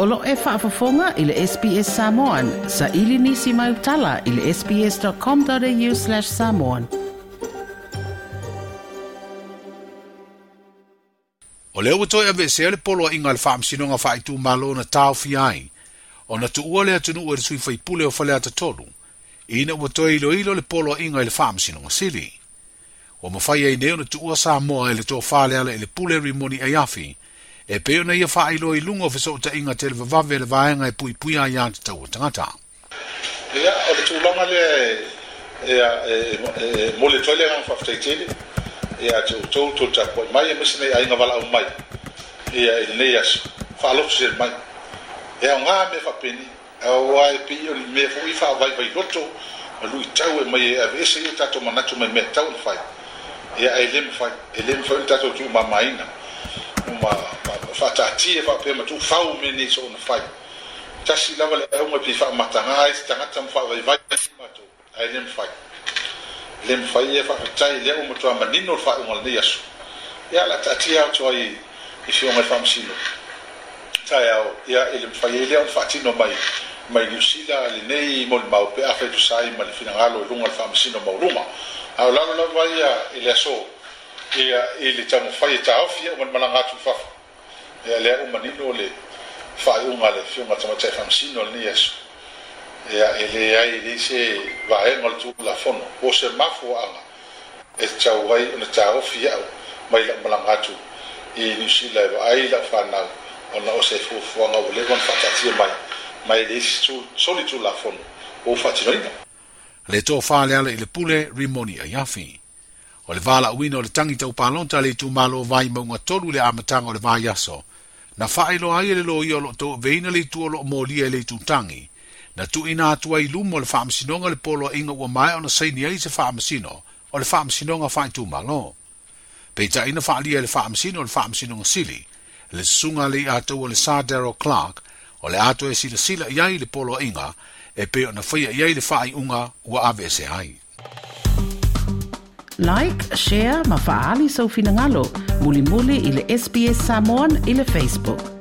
O lo e whaafafonga i le SPS Samoan. Sa ili nisi mai utala i le sps.com.au slash samoan. O leo toi e ave se le polo a inga le whaamsinonga whaitu malo na tau fi ai. O na tu ua lea tunu ua le sui whaipule o whalea ta tolu. Ina ua toi ilo ilo le polo a inga i le whaamsinonga siri. O mawhai ei neo na tu ua sa moa i e le tō whalea e le pule rimoni ai afi. e peo na ia faa ilo i lungo fa soo ta inga te lewa vave le vaenga e pui pui a ia te tau tangata. Ia, o le tūlonga le e, e, e, mole toile ngang whaftai tele, ia te utou tō ta koi mai e misi nei a inga wala au mai, ia i nei asu, faa lotu se mai. Ia o ngā me wha pini, a o ai pi o ni me fu i faa vai vai loto, a lui tau e mai e a vese i o tato manatu me me tau ni fai. Ia e lem fai, e lem fai o tato tū mamaina, ma faataatie faapea ma tuufau me nei so ona fai tasi lava le auga e pifaamataga ai se tagata ma faavaivai matou ae le mafai le mafai e faafetai i lea ua matoa manino le faaiʻuga lenei aso ia la taatia o toai i fioga e faamasino taeao ia i le mafai ai e lea ona faatino mai mai niusila lenei mo le mau maupea faitusai ma le finagalo i luga le faamasino mauluga ao lalolava ia i le aso ia i le taumafai e taofi ia ua le malaga atu fafa e alea umanino o le faaiʻuga e e a e le fioga tamatai famasino lenei aso ea e leai lei se vaega o le tulafono o se mafuaaga e tauai ona taofi aʻu mai laumalaga atu i niusila e vaai laufanau ona o se fuafuaga ua lega ona faatatia mai mai lei se soli tulafono ou faatinoina le tofāleale i le pule rimoni aiafi o le vala uina o le tangi tau palonta le tu malo vai maunga tolu le amatanga o le vai aso. Na fai lo ai e le lo i o lo to veina le tu o lo mōli e le tu tangi. Na tu ina atua i lumo le whaamasinonga le polo a e inga ua mai o na sei ni se whaamasino o le whaamasinonga fai tu malo. Peita ina fai lia le whaamasino o le whaamasinonga sili. Le sunga le atua le sa Daryl Clark o le atua e sila sila iai le polo a e inga e peo na fai iai le fai unga ua ave se ai. like share mafaaali sau finagalo mulimuli muli le sps samon i le facebook